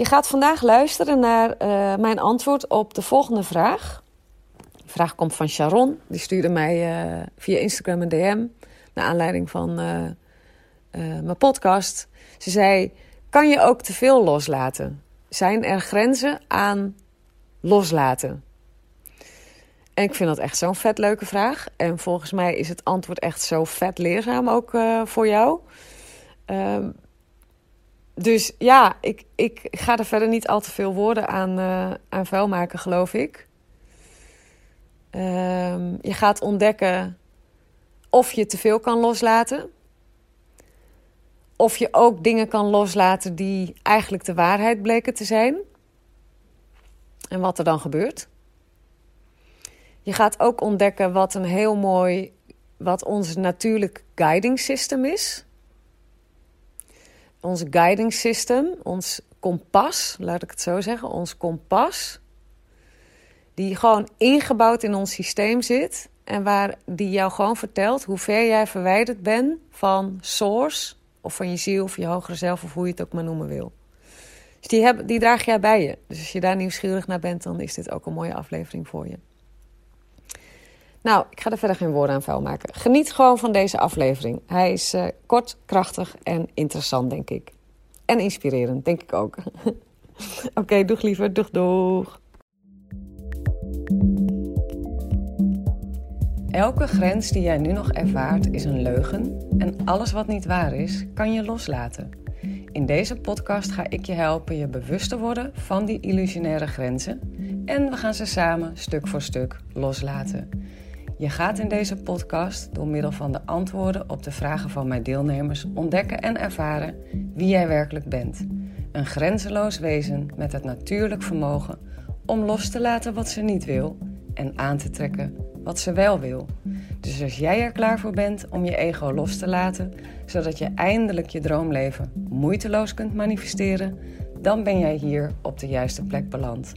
Je gaat vandaag luisteren naar uh, mijn antwoord op de volgende vraag. De vraag komt van Sharon. Die stuurde mij uh, via Instagram een DM. Naar aanleiding van uh, mijn podcast. Ze zei: Kan je ook te veel loslaten? Zijn er grenzen aan loslaten? En ik vind dat echt zo'n vet leuke vraag. En volgens mij is het antwoord echt zo vet leerzaam ook voor jou. Dus ja, ik, ik ga er verder niet al te veel woorden aan, uh, aan vuil maken, geloof ik. Um, je gaat ontdekken of je te veel kan loslaten. Of je ook dingen kan loslaten die eigenlijk de waarheid bleken te zijn. En wat er dan gebeurt. Je gaat ook ontdekken wat een heel mooi, wat ons natuurlijk guiding system is ons guiding system, ons kompas, laat ik het zo zeggen, ons kompas, die gewoon ingebouwd in ons systeem zit en waar die jou gewoon vertelt hoe ver jij verwijderd bent van source of van je ziel of je hogere zelf of hoe je het ook maar noemen wil. Dus die, heb, die draag jij bij je. Dus als je daar nieuwsgierig naar bent, dan is dit ook een mooie aflevering voor je. Nou, ik ga er verder geen woorden aan vuil maken. Geniet gewoon van deze aflevering. Hij is uh, kort, krachtig en interessant, denk ik. En inspirerend, denk ik ook. Oké, okay, doeg liever, doeg doeg. Elke grens die jij nu nog ervaart is een leugen en alles wat niet waar is, kan je loslaten. In deze podcast ga ik je helpen je bewust te worden van die illusionaire grenzen en we gaan ze samen stuk voor stuk loslaten. Je gaat in deze podcast door middel van de antwoorden op de vragen van mijn deelnemers ontdekken en ervaren wie jij werkelijk bent. Een grenzeloos wezen met het natuurlijk vermogen om los te laten wat ze niet wil en aan te trekken wat ze wel wil. Dus als jij er klaar voor bent om je ego los te laten, zodat je eindelijk je droomleven moeiteloos kunt manifesteren, dan ben jij hier op de juiste plek beland.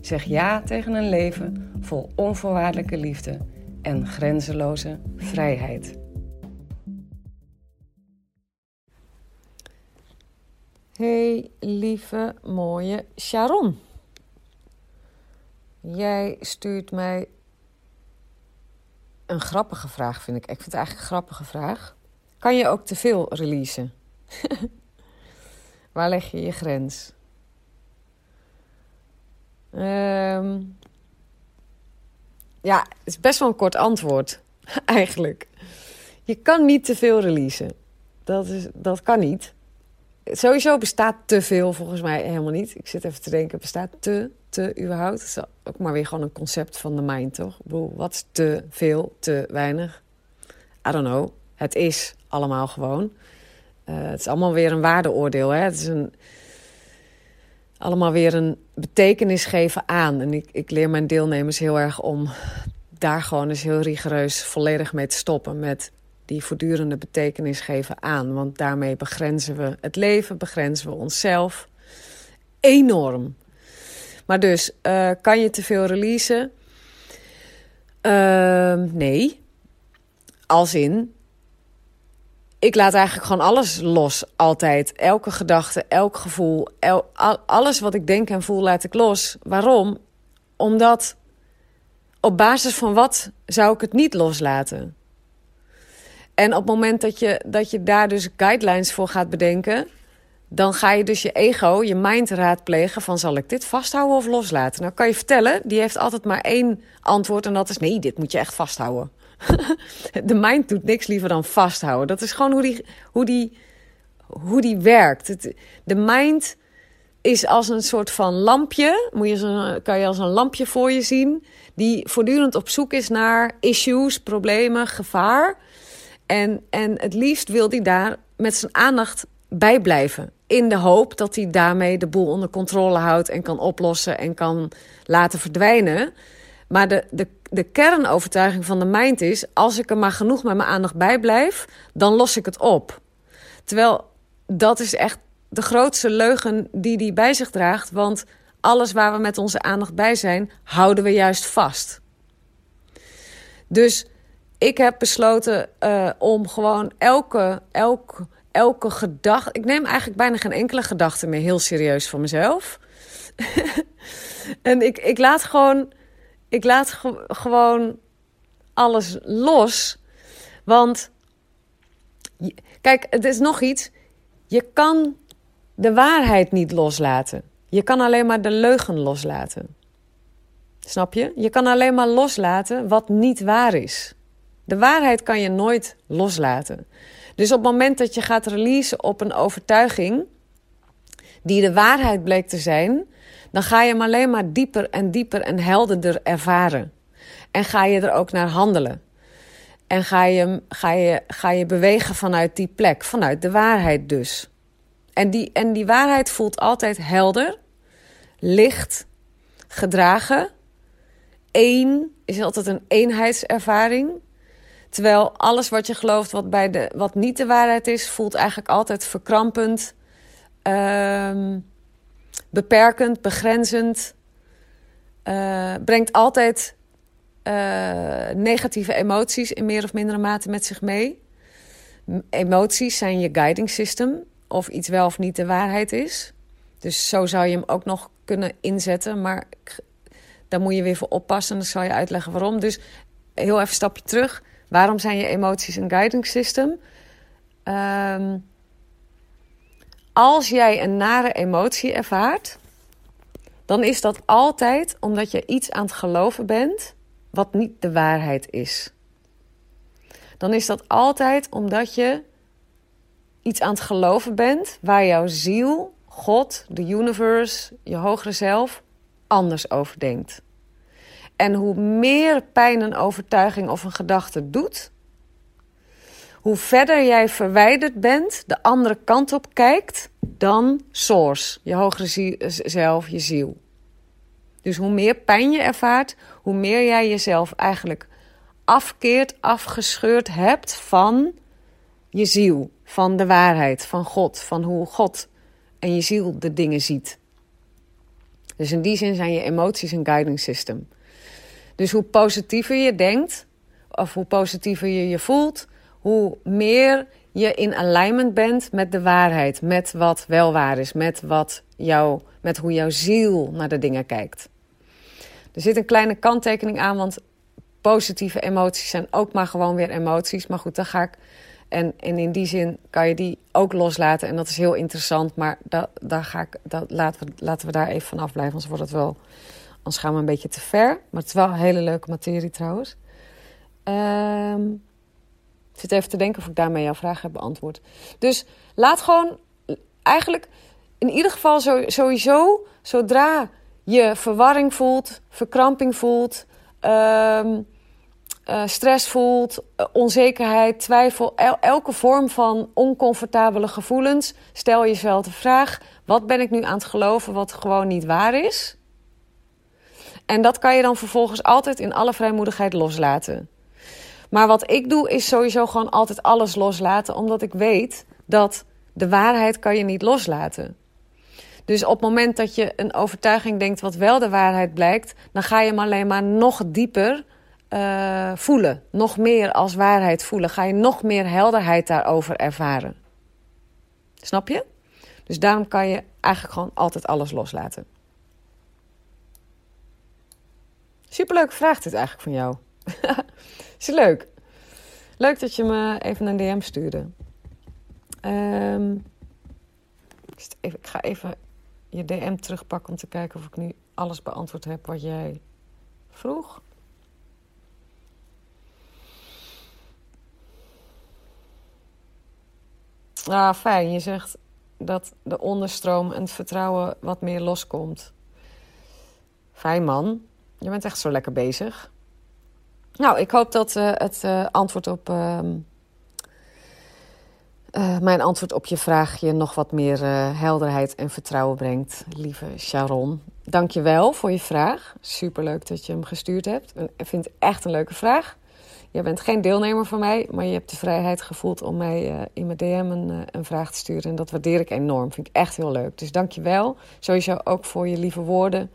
Zeg ja tegen een leven vol onvoorwaardelijke liefde en grenzeloze vrijheid. Hey lieve mooie Sharon. Jij stuurt mij een grappige vraag, vind ik. Ik vind het eigenlijk een grappige vraag. Kan je ook te veel releasen? Waar leg je je grens? Um, ja, het is best wel een kort antwoord, eigenlijk. Je kan niet te veel releasen. Dat, is, dat kan niet. Sowieso bestaat te veel volgens mij helemaal niet. Ik zit even te denken, bestaat te, te überhaupt? Dat is ook maar weer gewoon een concept van de mind, toch? Wat is te veel, te weinig? I don't know. Het is allemaal gewoon. Uh, het is allemaal weer een waardeoordeel, hè? Het is een allemaal weer een betekenis geven aan. En ik, ik leer mijn deelnemers heel erg om daar gewoon eens heel rigoureus volledig mee te stoppen. Met die voortdurende betekenis geven aan. Want daarmee begrenzen we het leven, begrenzen we onszelf enorm. Maar dus, uh, kan je te veel releasen? Uh, nee. Als in, ik laat eigenlijk gewoon alles los, altijd. Elke gedachte, elk gevoel, alles wat ik denk en voel, laat ik los. Waarom? Omdat op basis van wat zou ik het niet loslaten? En op het moment dat je, dat je daar dus guidelines voor gaat bedenken, dan ga je dus je ego, je mind raadplegen van zal ik dit vasthouden of loslaten? Nou kan je vertellen, die heeft altijd maar één antwoord en dat is nee, dit moet je echt vasthouden. de mind doet niks liever dan vasthouden. Dat is gewoon hoe die, hoe die, hoe die werkt. De mind is als een soort van lampje, moet je kan je als een lampje voor je zien, die voortdurend op zoek is naar issues, problemen, gevaar. En, en het liefst wil hij daar met zijn aandacht bij blijven. In de hoop dat hij daarmee de boel onder controle houdt en kan oplossen en kan laten verdwijnen. Maar de, de, de kernovertuiging van de mind is: als ik er maar genoeg met mijn aandacht bij blijf, dan los ik het op. Terwijl dat is echt de grootste leugen die hij bij zich draagt. Want alles waar we met onze aandacht bij zijn, houden we juist vast. Dus ik heb besloten uh, om gewoon elke, elke, elke gedachte. Ik neem eigenlijk bijna geen enkele gedachte meer heel serieus voor mezelf. en ik, ik laat gewoon. Ik laat ge gewoon alles los. Want. Kijk, het is nog iets. Je kan de waarheid niet loslaten. Je kan alleen maar de leugen loslaten. Snap je? Je kan alleen maar loslaten wat niet waar is. De waarheid kan je nooit loslaten. Dus op het moment dat je gaat releasen op een overtuiging die de waarheid bleek te zijn, dan ga je hem alleen maar dieper en dieper en helderder ervaren. En ga je er ook naar handelen. En ga je, ga je, ga je bewegen vanuit die plek, vanuit de waarheid dus. En die, en die waarheid voelt altijd helder, licht, gedragen. Eén is altijd een eenheidservaring. Terwijl alles wat je gelooft wat, bij de, wat niet de waarheid is, voelt eigenlijk altijd verkrampend, uh, beperkend, begrenzend. Uh, brengt altijd uh, negatieve emoties in meer of mindere mate met zich mee. Emoties zijn je guiding system of iets wel of niet de waarheid is. Dus zo zou je hem ook nog kunnen inzetten. Maar daar moet je weer voor oppassen. En dan zal je uitleggen waarom. Dus heel even een stapje terug. Waarom zijn je emoties een guiding system? Um, als jij een nare emotie ervaart, dan is dat altijd omdat je iets aan het geloven bent wat niet de waarheid is. Dan is dat altijd omdat je iets aan het geloven bent waar jouw ziel, God, de universe, je hogere zelf anders over denkt. En hoe meer pijn een overtuiging of een gedachte doet, hoe verder jij verwijderd bent, de andere kant op kijkt, dan source, je hogere zelf, je ziel. Dus hoe meer pijn je ervaart, hoe meer jij jezelf eigenlijk afkeert, afgescheurd hebt van je ziel, van de waarheid, van God, van hoe God en je ziel de dingen ziet. Dus in die zin zijn je emoties een guiding system. Dus hoe positiever je denkt, of hoe positiever je je voelt, hoe meer je in alignment bent met de waarheid, met wat wel waar is, met, wat jou, met hoe jouw ziel naar de dingen kijkt. Er zit een kleine kanttekening aan, want positieve emoties zijn ook maar gewoon weer emoties. Maar goed, dan ga ik en, en in die zin kan je die ook loslaten. En dat is heel interessant. Maar dat, daar ga ik, dat, laten, we, laten we daar even van afblijven. Anders wordt het wel. Anders gaan we een beetje te ver. Maar het is wel hele leuke materie trouwens. Um, ik zit even te denken of ik daarmee jouw vraag heb beantwoord. Dus laat gewoon eigenlijk in ieder geval sowieso, zodra je verwarring voelt, verkramping voelt. Um, uh, stress voelt, uh, onzekerheid, twijfel, el elke vorm van oncomfortabele gevoelens, stel jezelf de vraag: wat ben ik nu aan het geloven wat gewoon niet waar is? En dat kan je dan vervolgens altijd in alle vrijmoedigheid loslaten. Maar wat ik doe is sowieso gewoon altijd alles loslaten, omdat ik weet dat de waarheid kan je niet loslaten. Dus op het moment dat je een overtuiging denkt wat wel de waarheid blijkt, dan ga je hem alleen maar nog dieper uh, voelen. Nog meer als waarheid voelen. Ga je nog meer helderheid daarover ervaren. Snap je? Dus daarom kan je eigenlijk gewoon altijd alles loslaten. Superleuke vraag dit eigenlijk van jou. Is leuk? Leuk dat je me even een DM stuurde. Um, Ik ga even je DM terugpakken om te kijken of ik nu alles beantwoord heb wat jij vroeg. Ah, fijn. Je zegt dat de onderstroom en het vertrouwen wat meer loskomt. Fijn man. Je bent echt zo lekker bezig. Nou, ik hoop dat uh, het uh, antwoord op. Uh, mijn antwoord op je vraag je nog wat meer helderheid en vertrouwen brengt, lieve Sharon. Dank je wel voor je vraag. Superleuk dat je hem gestuurd hebt. Ik vind het echt een leuke vraag. Je bent geen deelnemer van mij, maar je hebt de vrijheid gevoeld om mij in mijn DM een, een, vraag te sturen. En dat waardeer ik enorm. Vind ik echt heel leuk. Dus dank je wel. Sowieso ook voor je lieve woorden.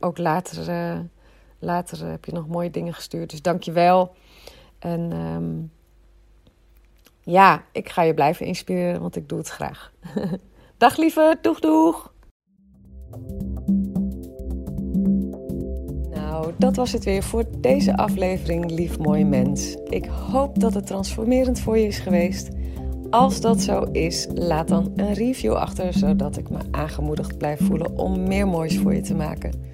Ook later, later heb je nog mooie dingen gestuurd. Dus dank je wel. En um, ja, ik ga je blijven inspireren, want ik doe het graag. Dag lieve, doeg doeg! Nou, dat was het weer voor deze aflevering, lief mooi mens. Ik hoop dat het transformerend voor je is geweest. Als dat zo is, laat dan een review achter, zodat ik me aangemoedigd blijf voelen om meer moois voor je te maken.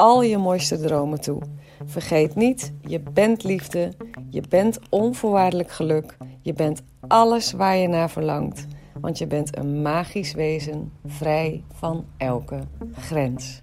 al je mooiste dromen toe. Vergeet niet, je bent liefde, je bent onvoorwaardelijk geluk, je bent alles waar je naar verlangt, want je bent een magisch wezen vrij van elke grens.